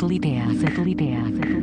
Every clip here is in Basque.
satelitea, é satelitea, é satelitea.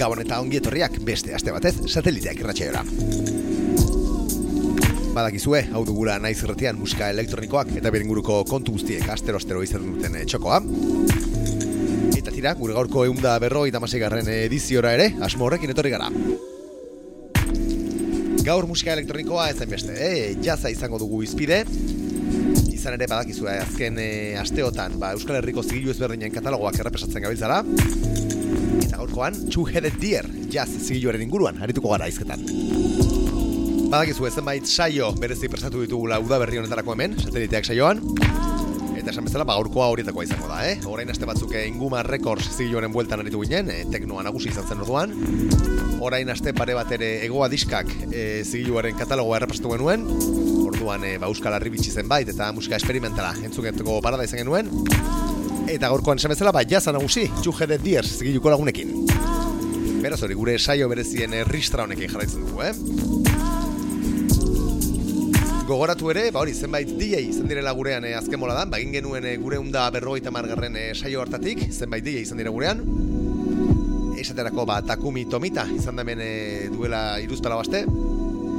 Gabon eta ongi etorriak beste aste batez sateliteak irratxaiora. Badakizue, hau dugula naiz irratian musika elektronikoak eta berenguruko kontu guztiek astero-astero izan duten eh, txokoa. Eta tira, gure gaurko eunda berro eta garren ediziora ere, asmo horrekin etorri gara. Gaur musika elektronikoa ezen beste, eh? jaza izango dugu izpide, izan ere badakizue azken eh, asteotan ba, Euskal Herriko zigilu ezberdinen katalogoak errepresatzen gabiltzara, gaurkoan Two Headed Deer jazz zigiluaren inguruan arituko gara izketan. Badakizu zenbait saio berezi prestatu ditugula udaberri honetarako hemen, sateliteak saioan. Eta esan bezala, ba, gaurkoa horietakoa izango da, eh? Orain aste batzuk eh, Inguma Records zigiluaren bueltan aritu ginen, eh, teknoa nagusi izan zen orduan. Orain aste pare bat ere egoa diskak eh, zigiluaren katalogoa errepastatu genuen. Orduan, eh, ba, Euskal Herri bitxi zenbait eta musika esperimentala entzuketuko parada izan genuen. Eta gaurkoan esan bezala, ba, jaza nagusi, Txuje de Diers zigiluko lagunekin. Beraz hori, gure saio berezien erristra honekin jarraitzen dugu, eh? Gogoratu ere, ba hori, zenbait DJ izan direla gurean eh, azken moladan, ba egin genuen eh, gure unda berrogeita margarren eh, saio hartatik, zenbait DJ izan dira gurean. Esaterako, ba, Takumi Tomita izan da hemen eh, duela iruzpala baste,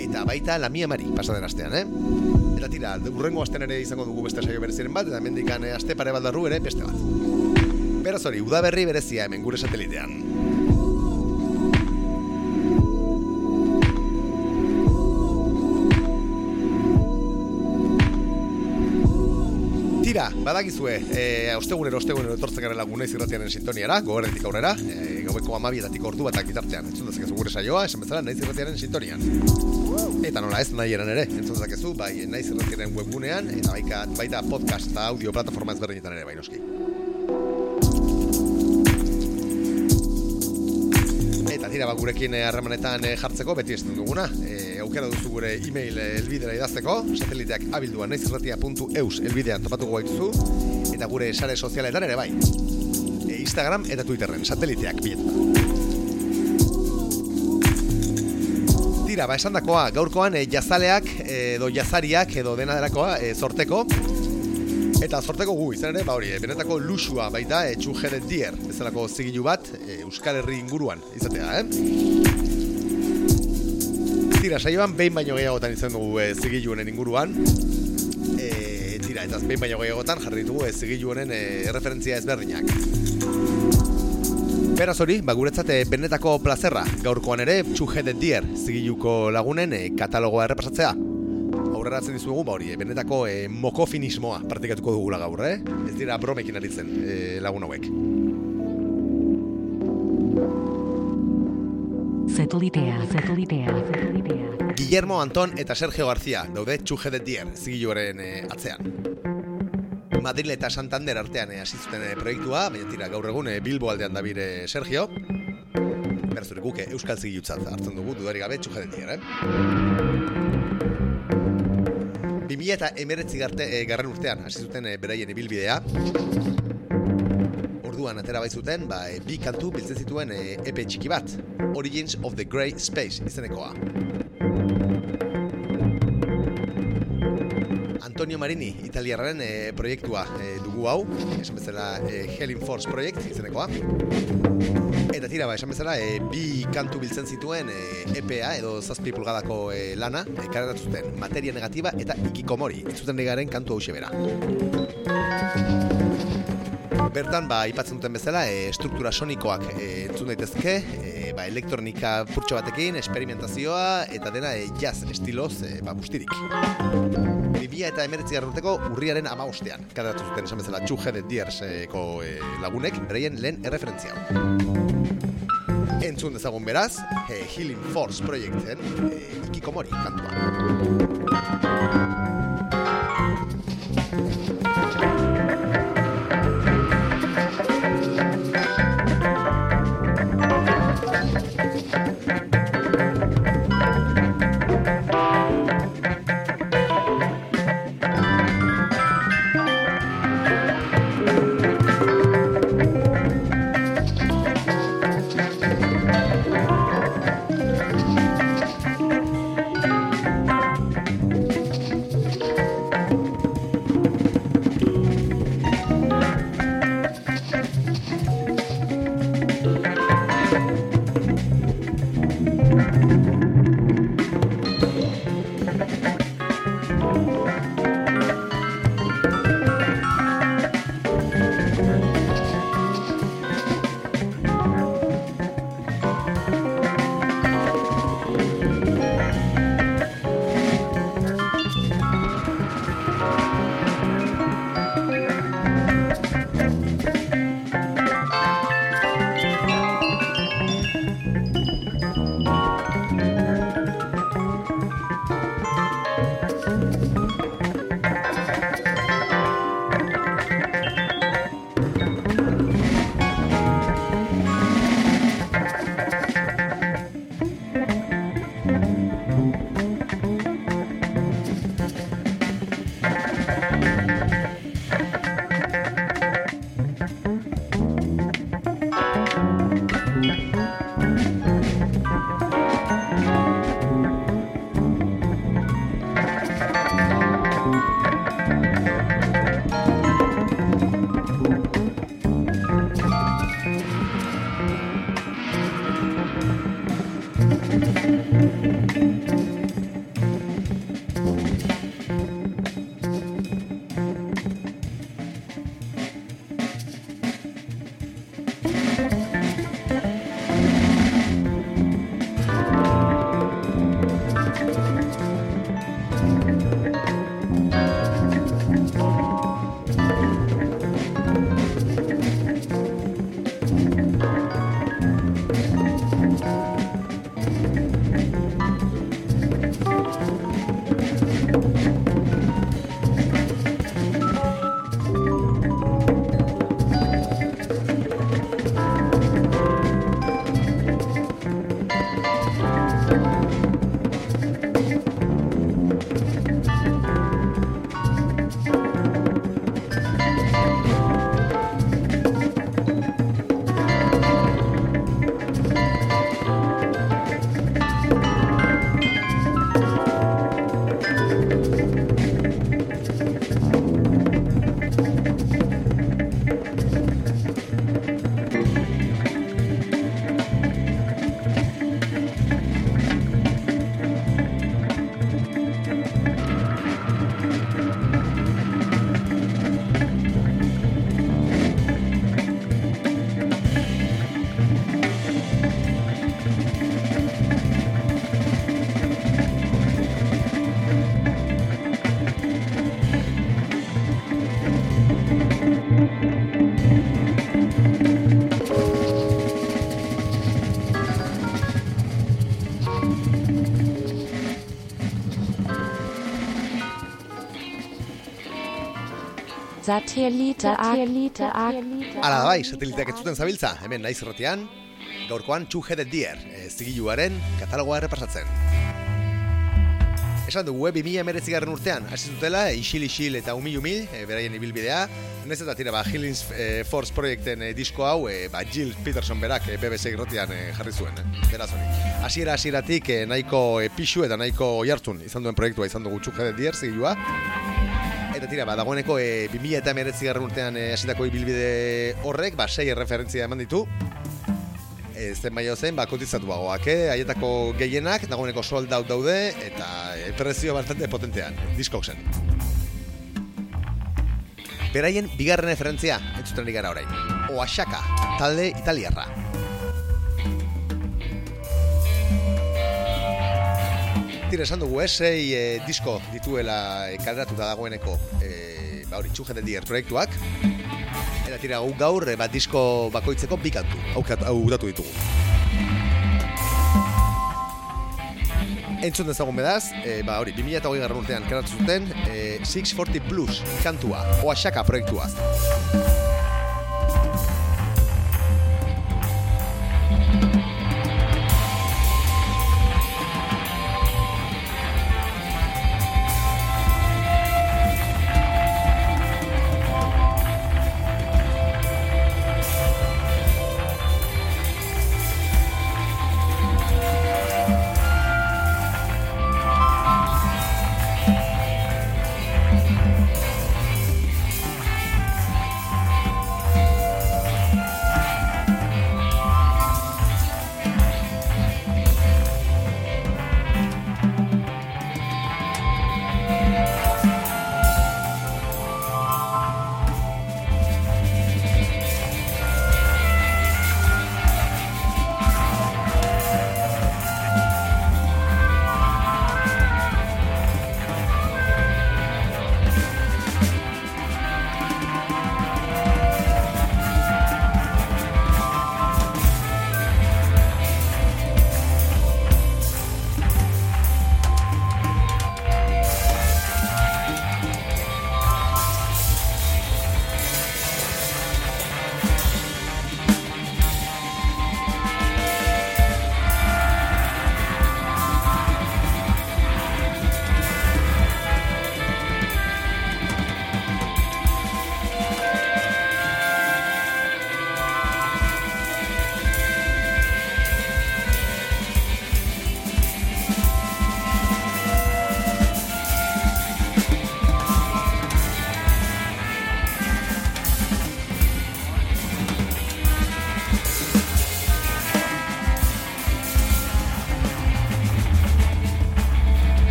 eta baita Lamia Mari pasaden astean, eh? Eta tira, urrengo astean ere izango dugu beste saio bereziren bat, eta mendikan eh, aste pare baldarru ere beste bat. Beraz hori, udaberri berezia hemen gure satelitean. Tira, badakizue, e, ostegunero, ostegunero etortzen garen lagunez irratianen sintoniara, gobernetik aurrera, e, gaueko amabietatik ordu batak bitartean, entzun dezakezu gure saioa, esan bezala, naiz irratiaren sintonian. Eta nola ez nahi eran ere, entzun dezakezu, bai, naiz irratiaren webgunean, eta baita, baita podcast eta audio plataforma ezberdinetan ere, bai noski. Eta tira, ba, gurekin eh, harremanetan jartzeko, beti ez duguna, e, aukera duzu gure e-mail elbidera idazteko, sateliteak abildua naizirratia.eus elbidean topatuko gaituzu, eta gure sare sozialetan ere bai. E, Instagram eta Twitterren, sateliteak biletuta. Tira, ba, esan dakoa, gaurkoan e, jazaleak edo jazariak edo dena delakoa e, sorteko, Eta sorteko gu, izan ere, ba hori, e, benetako lusua baita, e, txujere dier, bezalako zigilu bat, e, Euskal Herri inguruan, izatea, eh? Tira, saioan behin baino gehiagotan izan dugu e, zigiluenen inguruan, e, tira, eta behin baino gehiagotan jarri ditugu e, zigilu honen e, referentzia ezberdinak. Beraz hori, ba, guretzat e, benetako plazerra, gaurkoan ere, txujere dier, zigiluko lagunen e, katalogoa errepasatzea aurreratzen dizugu, ba hori, benetako e, mokofinismoa praktikatuko dugula gaur, eh? Ez dira bromekin aritzen e, lagun hauek. Satellidea, Satellidea, Satellidea. Guillermo Anton eta Sergio García daude txuje de dier zigiluaren e, atzean. Madrid eta Santander artean e, asizuten e, proiektua, baina tira gaur egun e, Bilbo aldean dabire Sergio. Beraz zure guke Euskal Zigilutzat hartzen dugu dudari gabe txuje de dier, eh? 2000 eta emeretzi garte, e, garren urtean, hasi zuten e, beraien ibilbidea. Orduan, atera baitzuten, ba, e, bi kantu biltzen zituen e, epe txiki bat. Origins of the Grey Space izenekoa. Antonio Marini, italiarren e, proiektua e, dugu hau, esan bezala e, Helen Force Project izenekoa. Eta tira, ba, esan bezala, e, bi kantu biltzen zituen e, EPA edo zazpi pulgadako e, lana, e, zuten materia negatiba eta ikikomori, zuten negaren kantu hau bera. Bertan, ba, ipatzen duten bezala, e, struktura sonikoak e, entzun daitezke, e, ba, elektronika purtso batekin, esperimentazioa, eta dena e, jazz estiloz e, ba, bustirik. 2000 eta emeretzi urteko urriaren ama ostean. Kaderatu zuten esan bezala Two Headed Deerseko e, lagunek, bereien lehen erreferentzia. Entzun dezagun beraz, e, Healing Force Projecten e, ikikomori kantua. Satellite, Satellite, Hala da bai, sateliteak ez zuten zabiltza, hemen naiz erratian, gaurkoan Two Headed Deer, e, zigiluaren katalogoa errepasatzen. Esan dugu, e, 2000 emeretzigarren urtean, hasi zutela, isil-isil eta umil-umil, e, beraien ibilbidea, Nez eta tira, ba, Healing e, Force proiekten e, disko hau, e, ba, Jill Peterson berak e, BBC irratian e, jarri zuen, e, beraz hori. Hasiera hasieratik e, nahiko e, pixu eta nahiko jartzun izan duen proiektua izan dugu Two Headed Deer, zigilua. Tira, ba, dagoeneko e, 2000 eta emeretzi garren urtean e, hasitako ibilbide horrek, ba, sei referentzia eman ditu. E, zen bai zen, ba, kotizatuagoak, eh? Haietako gehienak, dagoeneko sold out daude, eta e, prezio bastante potentean, diskok zen. Beraien bigarren referentzia, entzuten gara orain. Oaxaka, talde italiarra. Beti esan dugu, eh, sei eh, disko dituela eh, kaleratuta dagoeneko eh, ba hori, txuge den dier proiektuak. Eta tira gu gaur, eh, bat disko bakoitzeko bi kantu, aukat- hau datu ditugu. Entzun dezagun bedaz, eh, ba hori, 2008 garran urtean karatu zuten, eh, 640 Blues kantua, Oaxaca proiektuaz.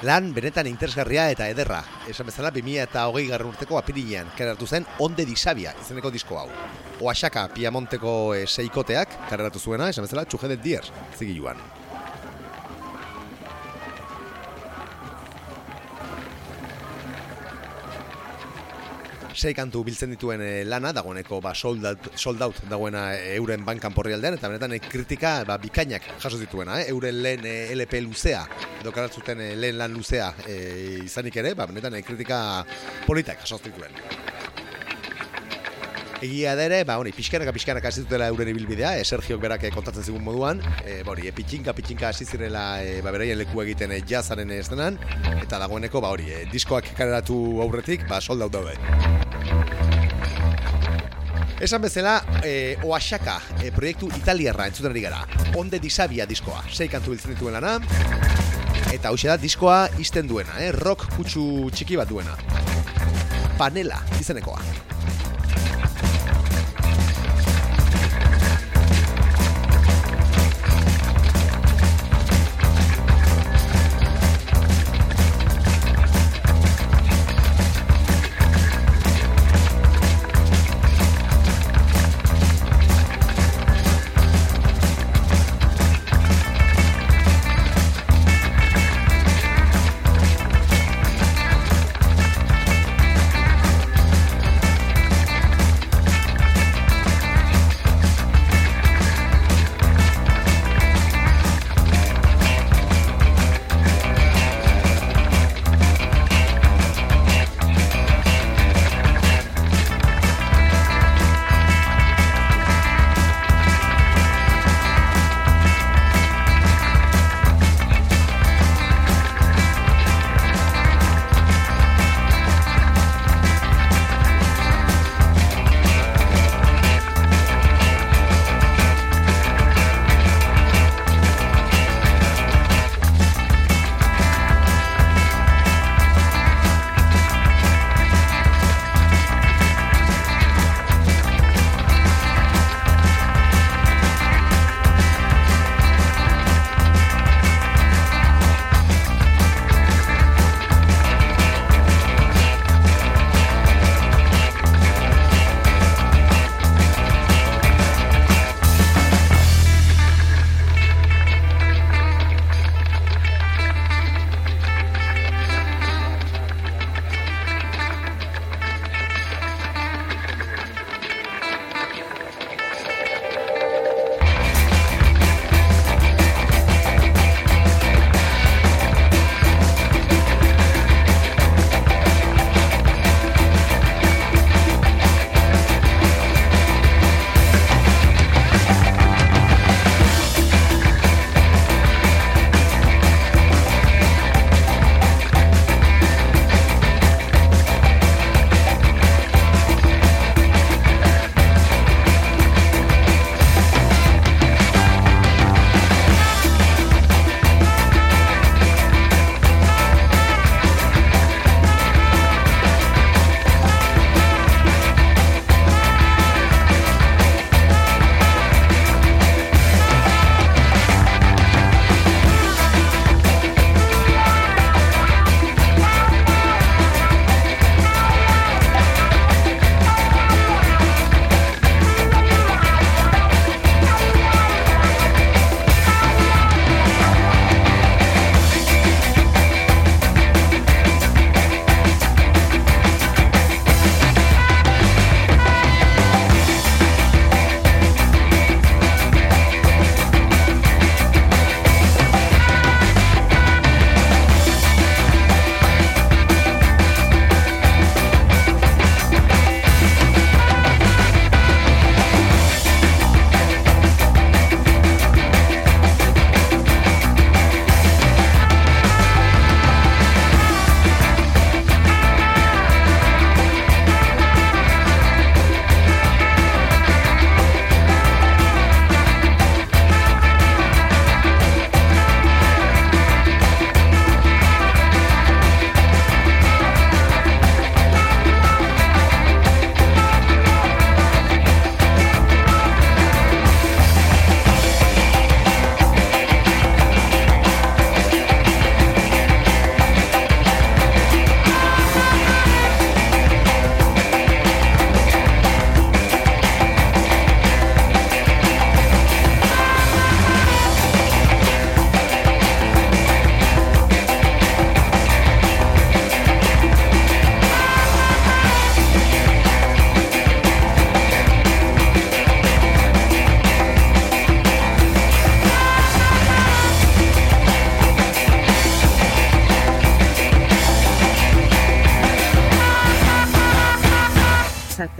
Lan benetan interesgarria eta ederra. Esan bezala 2000 eta hogei garren urteko apirilean kareratu zen Onde Disabia izeneko disko hau. Oaxaka Piamonteko e, seikoteak kareratu zuena, esan bezala Txujedet Dier zigiluan. Sei kantu biltzen dituen eh, lana, dagoeneko ba, sold, out, sold out dagoena eh, euren bankan porri aldean, eta benetan eh, kritika ba, bikainak jaso zituena, eh? euren lehen LP luzea, edo karatzuten lehen lan luzea izanik ere, ba, benetan kritika politak jaso zituen. Egia da ere, ba, hori, pixkanaka pixkanaka hasi dutela euren ibilbidea, e, Sergiok berak kontatzen zigun moduan, e, hori, e, pitxinka pitxinka hasi zirela e, ba, beraien leku egiten e, jazaren estenan, eta dagoeneko, ba, hori, e, diskoak kareratu aurretik, ba, soldau daude. Esan bezala, e, Oaxaka e, proiektu italiarra entzuten ari gara. Onde disabia diskoa, sei kantu biltzen dituen lana. Eta hau da diskoa izten duena, eh? rock kutsu txiki bat duena. Panela, izenekoa.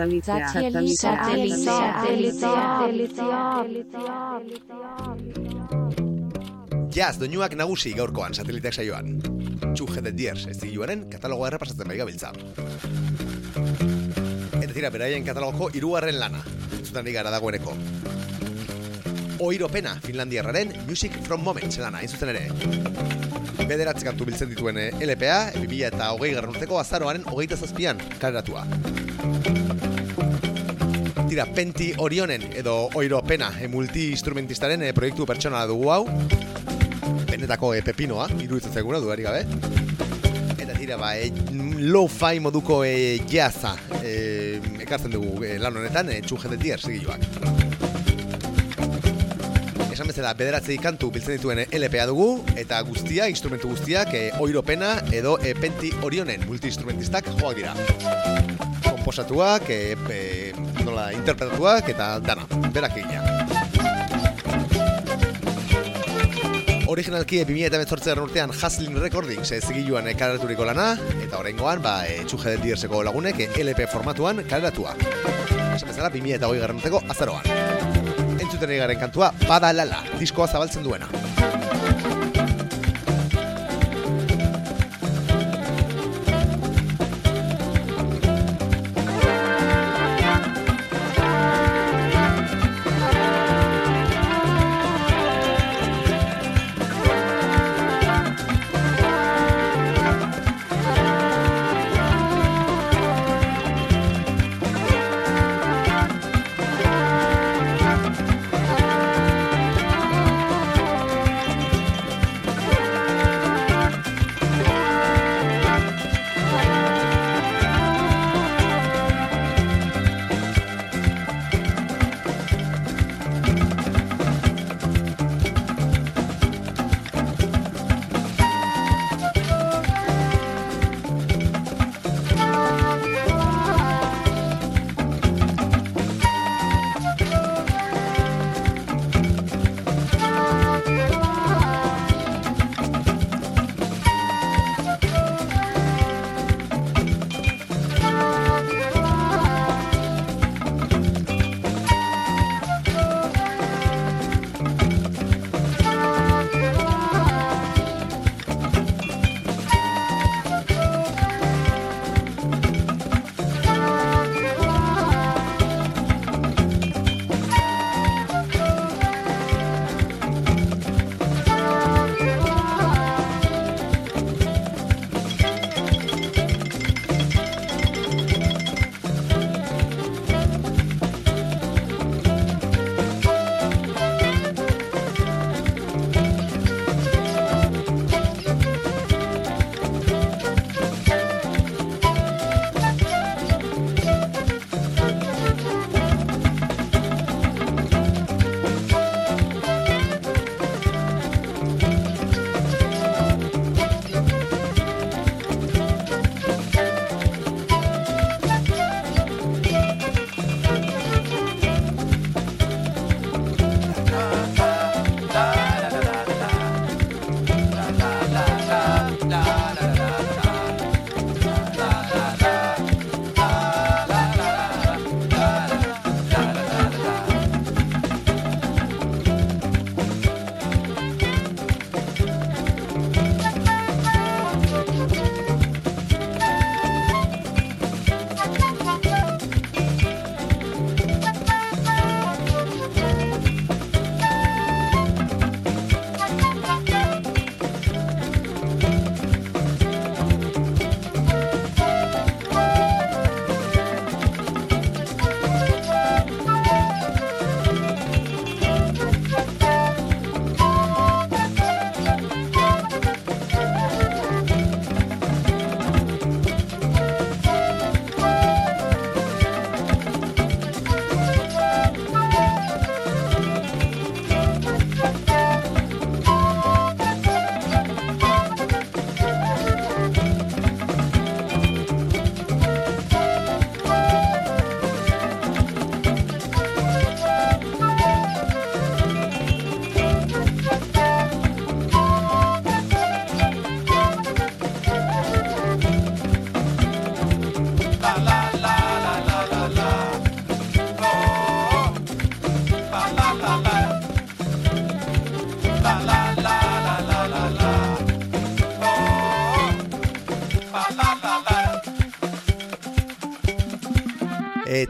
Satelitea. Jazz doinuak nagusi gaurkoan sateliteak saioan. Txuje de Diers ez zigiluaren katalogoa errepasatzen bai gabiltza. Eta tira, beraien katalogoko hirugarren lana. Zutan gara dagoeneko. Oiropena Finlandiarraren Music from Moments lana, hain zuzen ere. Bederatzi kantu biltzen dituen LPA, 2000 eta hogei garran urteko azaroaren hogeita zazpian kaleratua. Tira, Penti Orionen edo Oiropena e, multi-instrumentistaren eh, proiektu pertsonala dugu hau. Benetako e, pepinoa, iruditzen zeguna dudarik gabe. Eta tira, ba, e, lo-fi moduko e, jazza e, ekartzen dugu e, lan honetan, e, txuje de tier segiluak. Esan bezala, bederatzi kantu biltzen dituen LPA dugu, eta guztia, instrumentu guztiak, e, oiropena edo e, penti orionen multi-instrumentistak joak dira. Komposatuak, e, e, nola, interpretatuak eta dana, berak egina. Originalki 2018 urtean Haslin Recordings ez zigiluan kaleraturiko lana, eta horrengoan, ba, e, txuje den dierseko lagunek e, LP formatuan kaleratua. Esan bezala, 2008 garran urteko azaroan. Entzuten egaren kantua, Bada Lala, diskoa zabaltzen duena.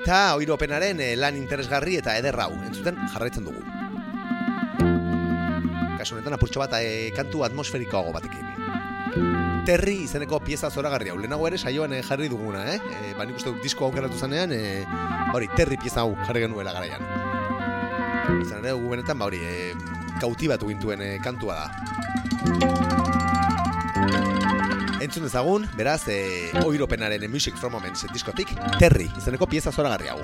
Eta oiropenaren eh, lan interesgarri eta ederrau, entzuten jarraitzen dugu. Kasu honetan apurtxo bat eh, kantu atmosferikoago batekin. Terri izeneko pieza zoragarri hau, lehenago ere saioan eh, jarri duguna, eh? E, ba, nik uste dut disko aukeratu zanean, e, hori, terri pieza hau jarri genuela garaian. Izan ere, gu benetan, ba, hori, e, kautibatu gintuen e, kantua da. Entzun dezagun, beraz, e, oiropenaren Music from Moments diskotik, Terri, izeneko pieza zoragarri hau.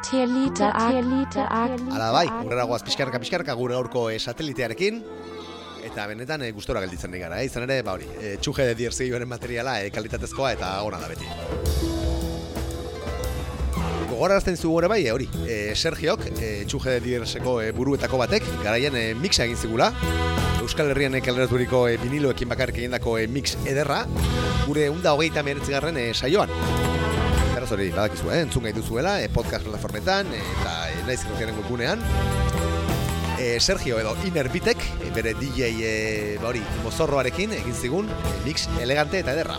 Satellite, Satellite, Hala bai, gurera goaz pixkarka pixkarka gure gaurko eh, satelitearekin eta benetan e, gustora gelditzen nahi gara, eh? izan ere, ba hori, e, txuge de dierzioaren materiala e, kalitatezkoa eta ona da beti. Gogorarazten zu gore bai, e, hori, e, Sergiok, e, txuge de dierzeko e, buruetako batek, garaien e, mixa egin zigula, Euskal Herrian e, kaleraturiko e, viniloekin bakarrik egindako e, mix ederra, gure unda hogeita meretzigarren e, saioan. Beraz hori, badakizu, eh? entzun gai duzuela, e, podcast plataformetan, e, eta e, naiz irratiaren webgunean. E, Sergio edo Inerbitek, bere DJ e, ba hori, mozorroarekin egin zigun, e, mix elegante eta ederra.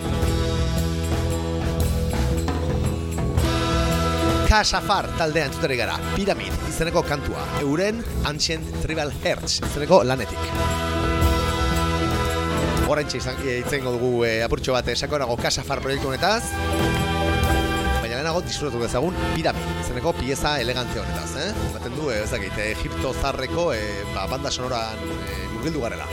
Kasafar taldea entzuteri gara, Pyramid izeneko kantua, euren Ancient Tribal Hertz izeneko lanetik. Horrentxe izan, itzengo dugu e, apurtxo bat sakonago Kasafar proiektu honetaz, lehenago disfrutatu dezagun Pyramid izeneko pieza elegante honetaz, eh? Baten du, eh, ez dakit, Egipto zarreko e, ba, banda sonoran e, murgildu garela.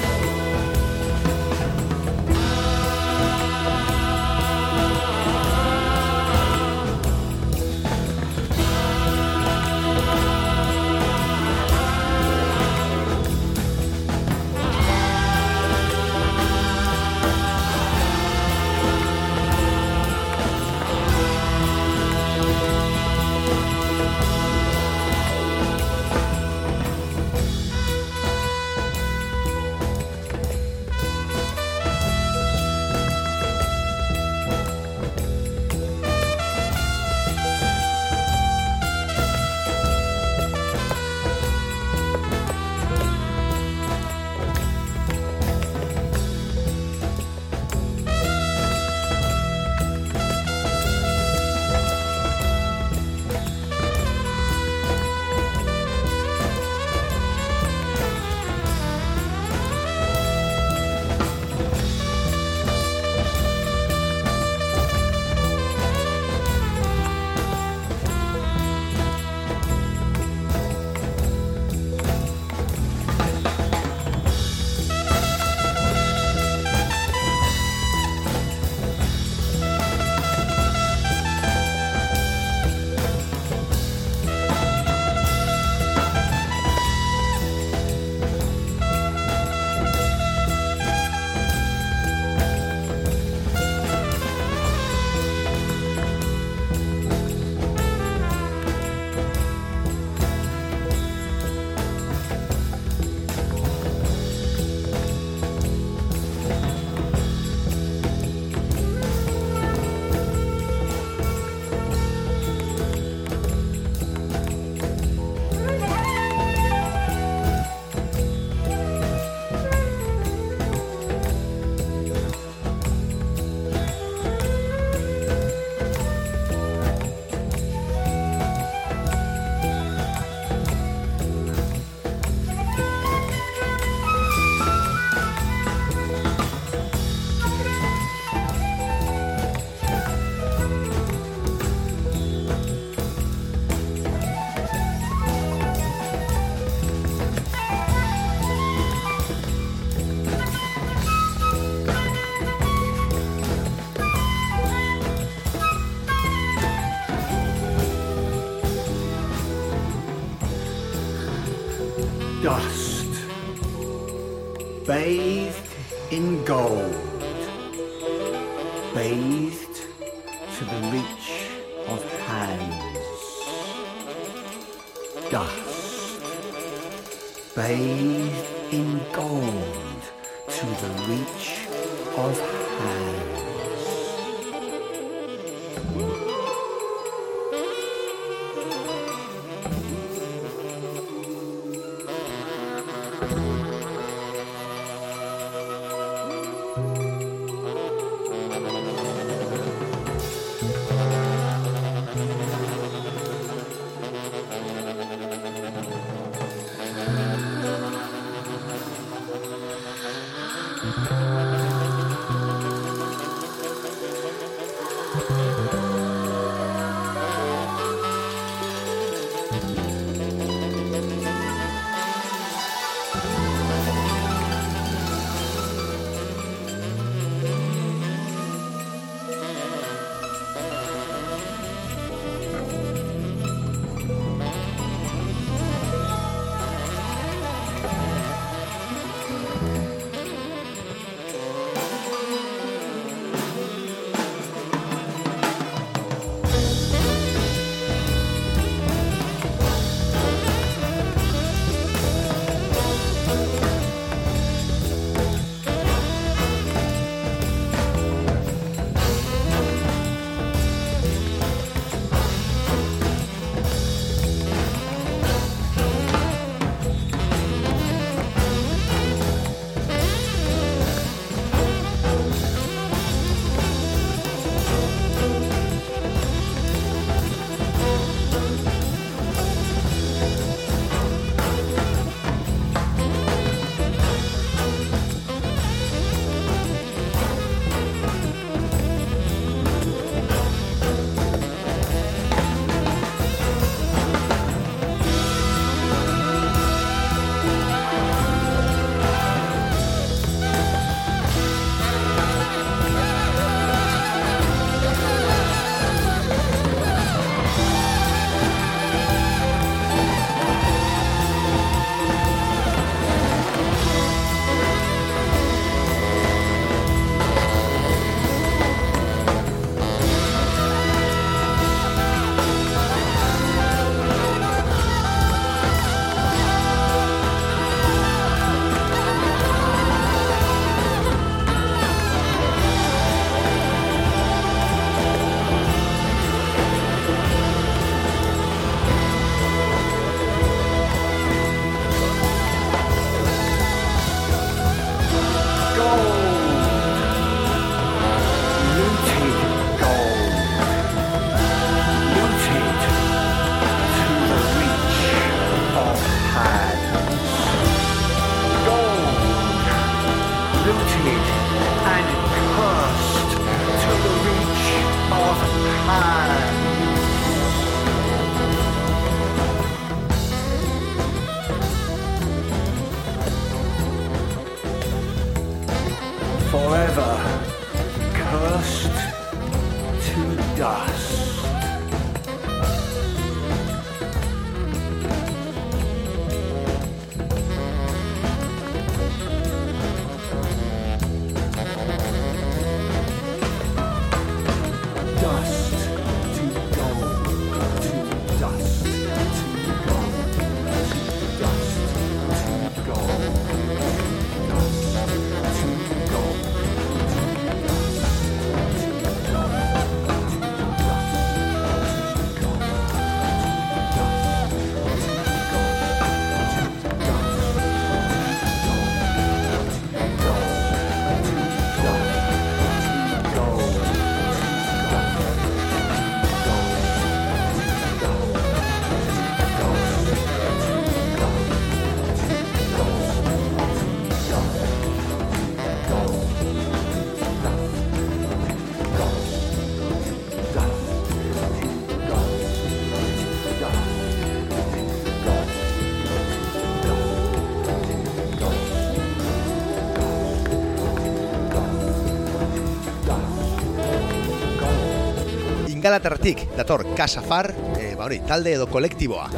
Ingalaterratik dator Kasafar, e, ba hori, talde edo kolektiboa.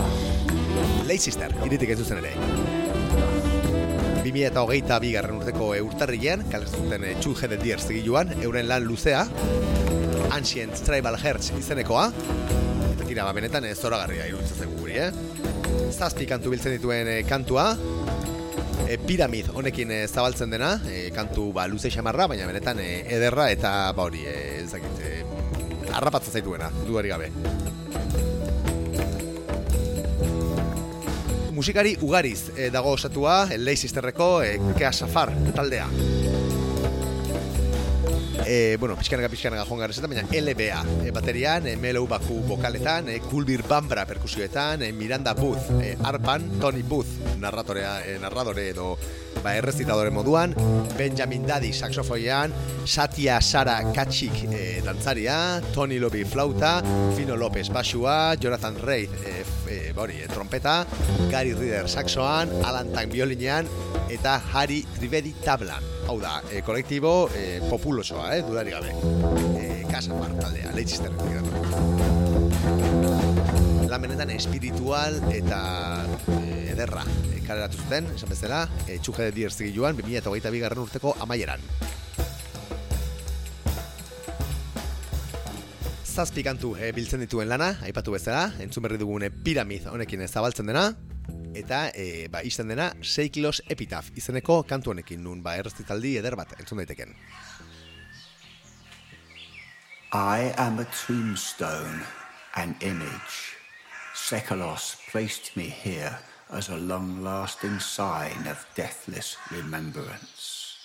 Leicester, iritik ez duzen ere. 2008 bigarren urteko e, urtarrilean, kalezuten e, Two Headed Deer zigiluan, euren lan luzea, Ancient Tribal Hertz izenekoa, eta tira, ba, benetan ez zoragarria iruditzen guri, eh? Zazpi kantu biltzen dituen e, kantua, e, piramid honekin e, zabaltzen dena, e, kantu ba, luze xamarra, baina benetan e, ederra eta ba hori, e, harrapatzen zaituena, dudarik gabe. Musikari ugariz e, dago osatua, e, Leicesterreko e, Kea Safar taldea. E, bueno, pixkanaga pixkanaga joan garrezetan, baina LBA e, baterian, e, Melo Baku vokaletan, e, Kulbir Bambra perkusioetan, e, Miranda Booth e, arpan, Tony Booth narratorea, e, narradore edo ba, errezitadore moduan, Benjamin Daddy saxofoian, Satia Sara Katxik e, dantzaria, Tony Lobby flauta, Fino López basua, Jonathan Reid e, f- e, ba hori, e, trompeta, Gary Reader saxoan, Alan Tang violinean, eta Harry Trivedi tablan. Hau da, e, kolektibo e, populosoa, eh, dudari gabe. E, Kasafar taldea, Leicester Lan benetan espiritual eta e, ederra e, kaleratu zuten, esan bezala, e, txuge de zigiluan, 2008 garren urteko amaieran. Zazpi kantu e, biltzen dituen lana, aipatu bezala, entzun berri dugune piramid honekin zabaltzen dena, eta e, ba, izten dena 6 kilos epitaf izeneko kantu honekin nun ba, errezitaldi eder bat entzun daiteken. I am a tombstone, an image. Sekalos placed me here as a long lasting sign of deathless remembrance.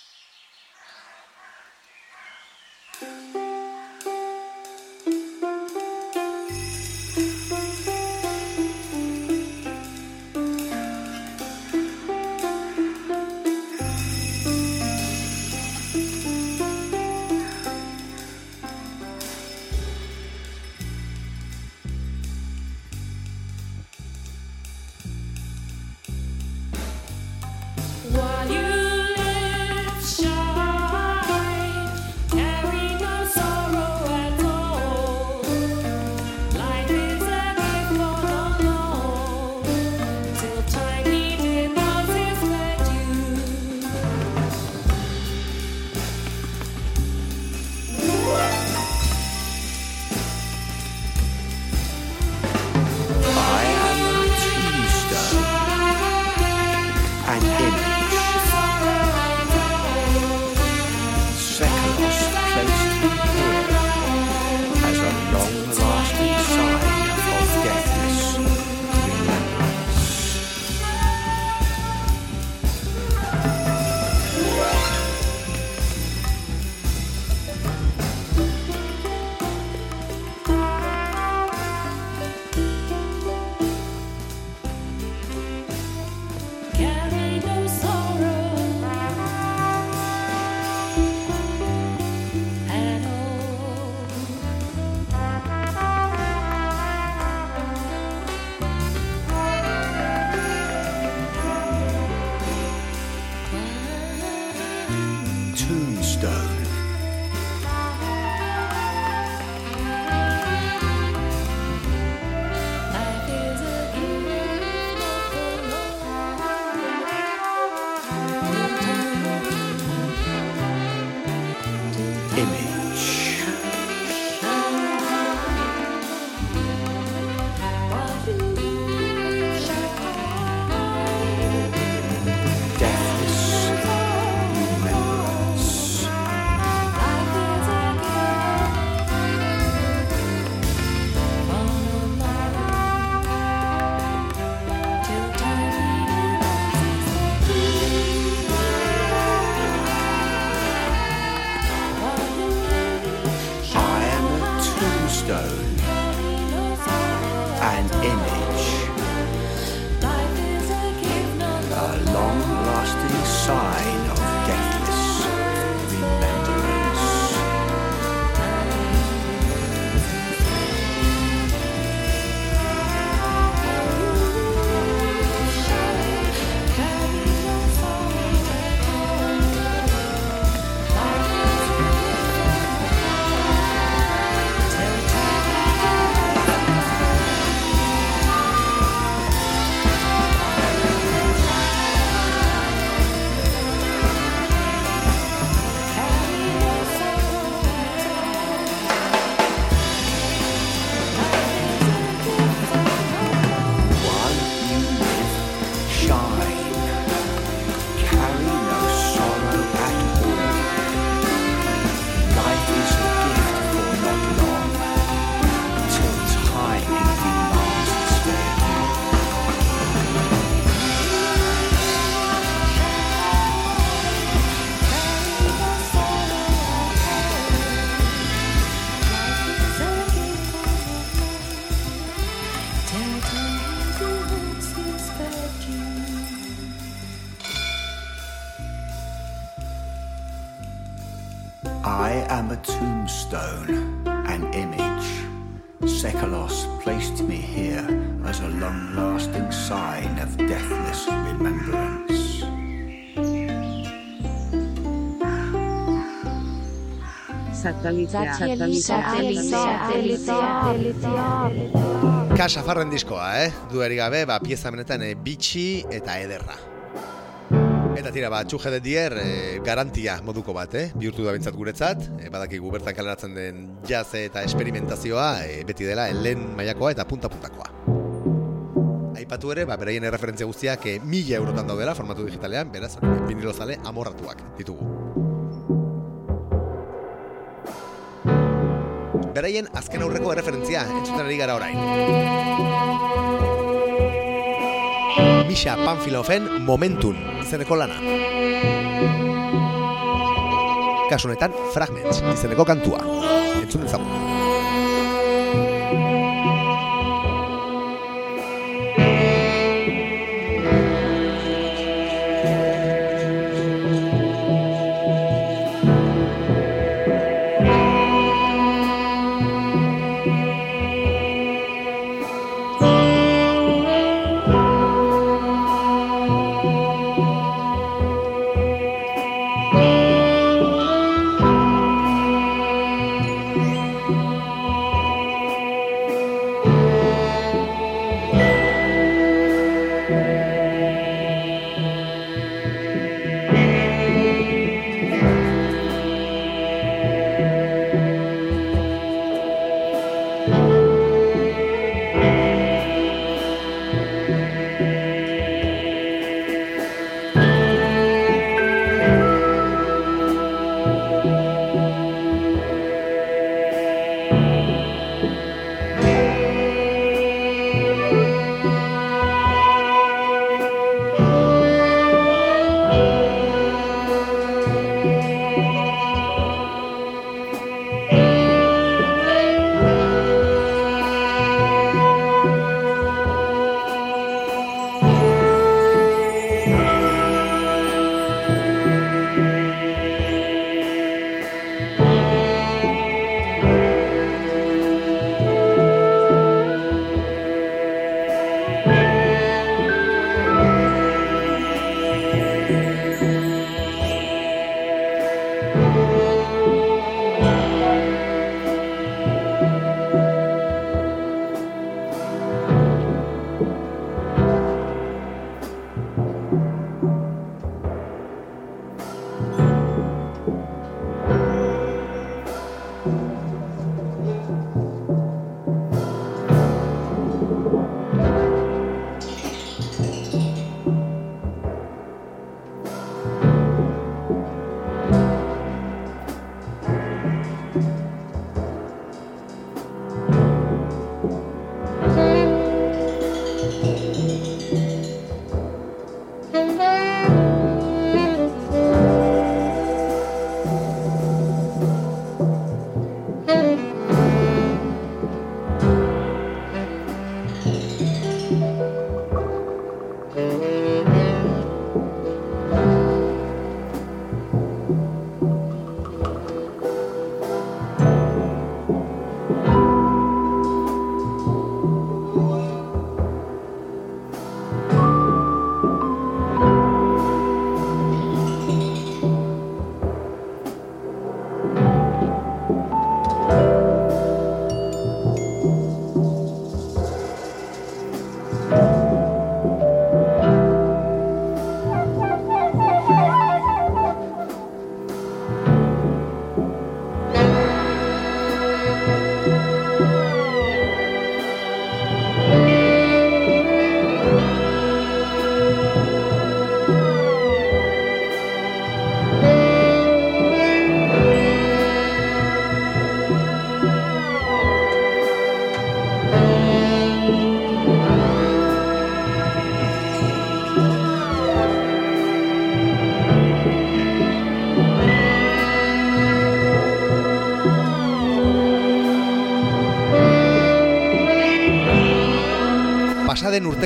Tombstone, an image, a long-lasting sign Satelitea. Kasafarren diskoa, eh? Dueri gabe, ba, pieza benetan e, bitxi eta ederra. Eta tira, ba, txuje de dier, e, garantia moduko bat, eh? Bihurtu da bintzat guretzat, e, badakigu bertan kaleratzen den jazz eta experimentazioa, e, beti dela, lehen mailakoa eta punta-puntakoa. Aipatu ere, ba, beraien erreferentzia guztiak e, mila eurotan daudela formatu digitalean, beraz, vinilozale amorratuak ditugu. Beraien azken aurreko erreferentzia entzuten ari gara orain. Misha Panfilofen Momentun izeneko lana. Kasu honetan Fragments izeneko kantua. Entzun dezagun. Pasaden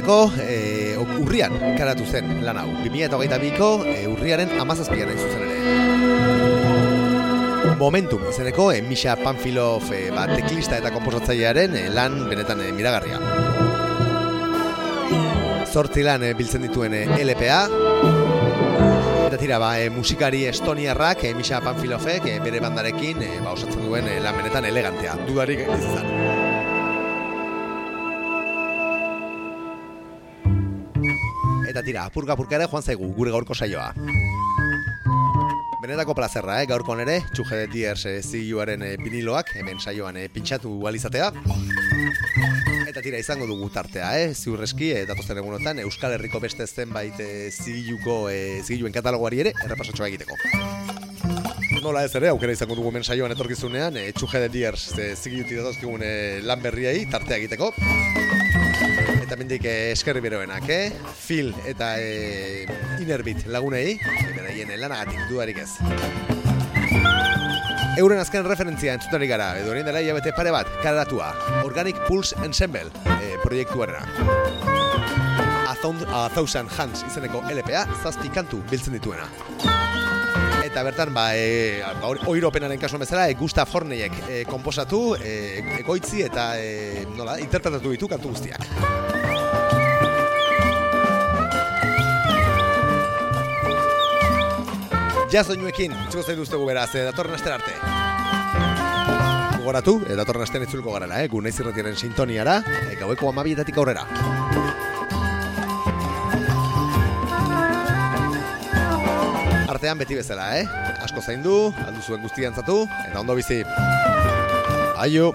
urteko e, urrian karatu zen lan hau. 2022ko e, urriaren amazazpian hain zuzen ere. Momentum izeneko e, Misha Panfilov e, ba, teklista eta komposatzailearen e, lan benetan e, miragarria. Zortzi lan e, biltzen dituen e, LPA, Eta tira, ba, e, musikari estoniarrak, e, Misha Panfilovek, e, bere bandarekin, e, ba, osatzen duen e, lan benetan elegantea. Dudarik izan. Eta tira, apurka apurka ere joan zaigu gure gaurko saioa. Benetako plazerra, eh? gaurko nere, txuge de Tears eh, zigiluaren eh, viniloak, hemen saioan eh, pintxatu alizatea. Eta tira, izango dugu tartea, eh? ziurreski, eh, datozen egunotan, Euskal Herriko beste zenbait eh, zigiluko, eh, zigiluen katalogoari ere, errepasotxoa egiteko. Nola ez ere, aukera izango dugu hemen saioan etorkizunean, eh, txuge de eh, zigiluti datozkigun eh, lan berriai, tartea egiteko. Eta mendik eh, eskerri beroenak, eh? Phil eta eh, Inerbit lagunei, beraien lanagatik dudarik ez. Euren azken referentzia entzutari gara, edo horien dela hilabete pare bat, kararatua, Organic Pulse Ensemble eh, proiektuarena. A, Thou- A Thousand Hands izeneko LPA, zazpi kantu biltzen dituena. Eta bertan, ba, e, ba, hori- oiropenaren kasuan bezala, e, Gustav Horneiek e, komposatu, e, egoitzi eta, e, nola, interpretatu ditu kantu guztiak. Jazz doinuekin, utziko zaitu ustegu beraz, e, datorren astera arte. Gogoratu, e, datorren astean itzulko garela, eh? gu naiz irratiaren sintoniara, e, gaueko amabietatik aurrera. Artean beti bezala, eh? Asko zaindu, aldu zuen guztian zatu, eta ondo bizi. Aio!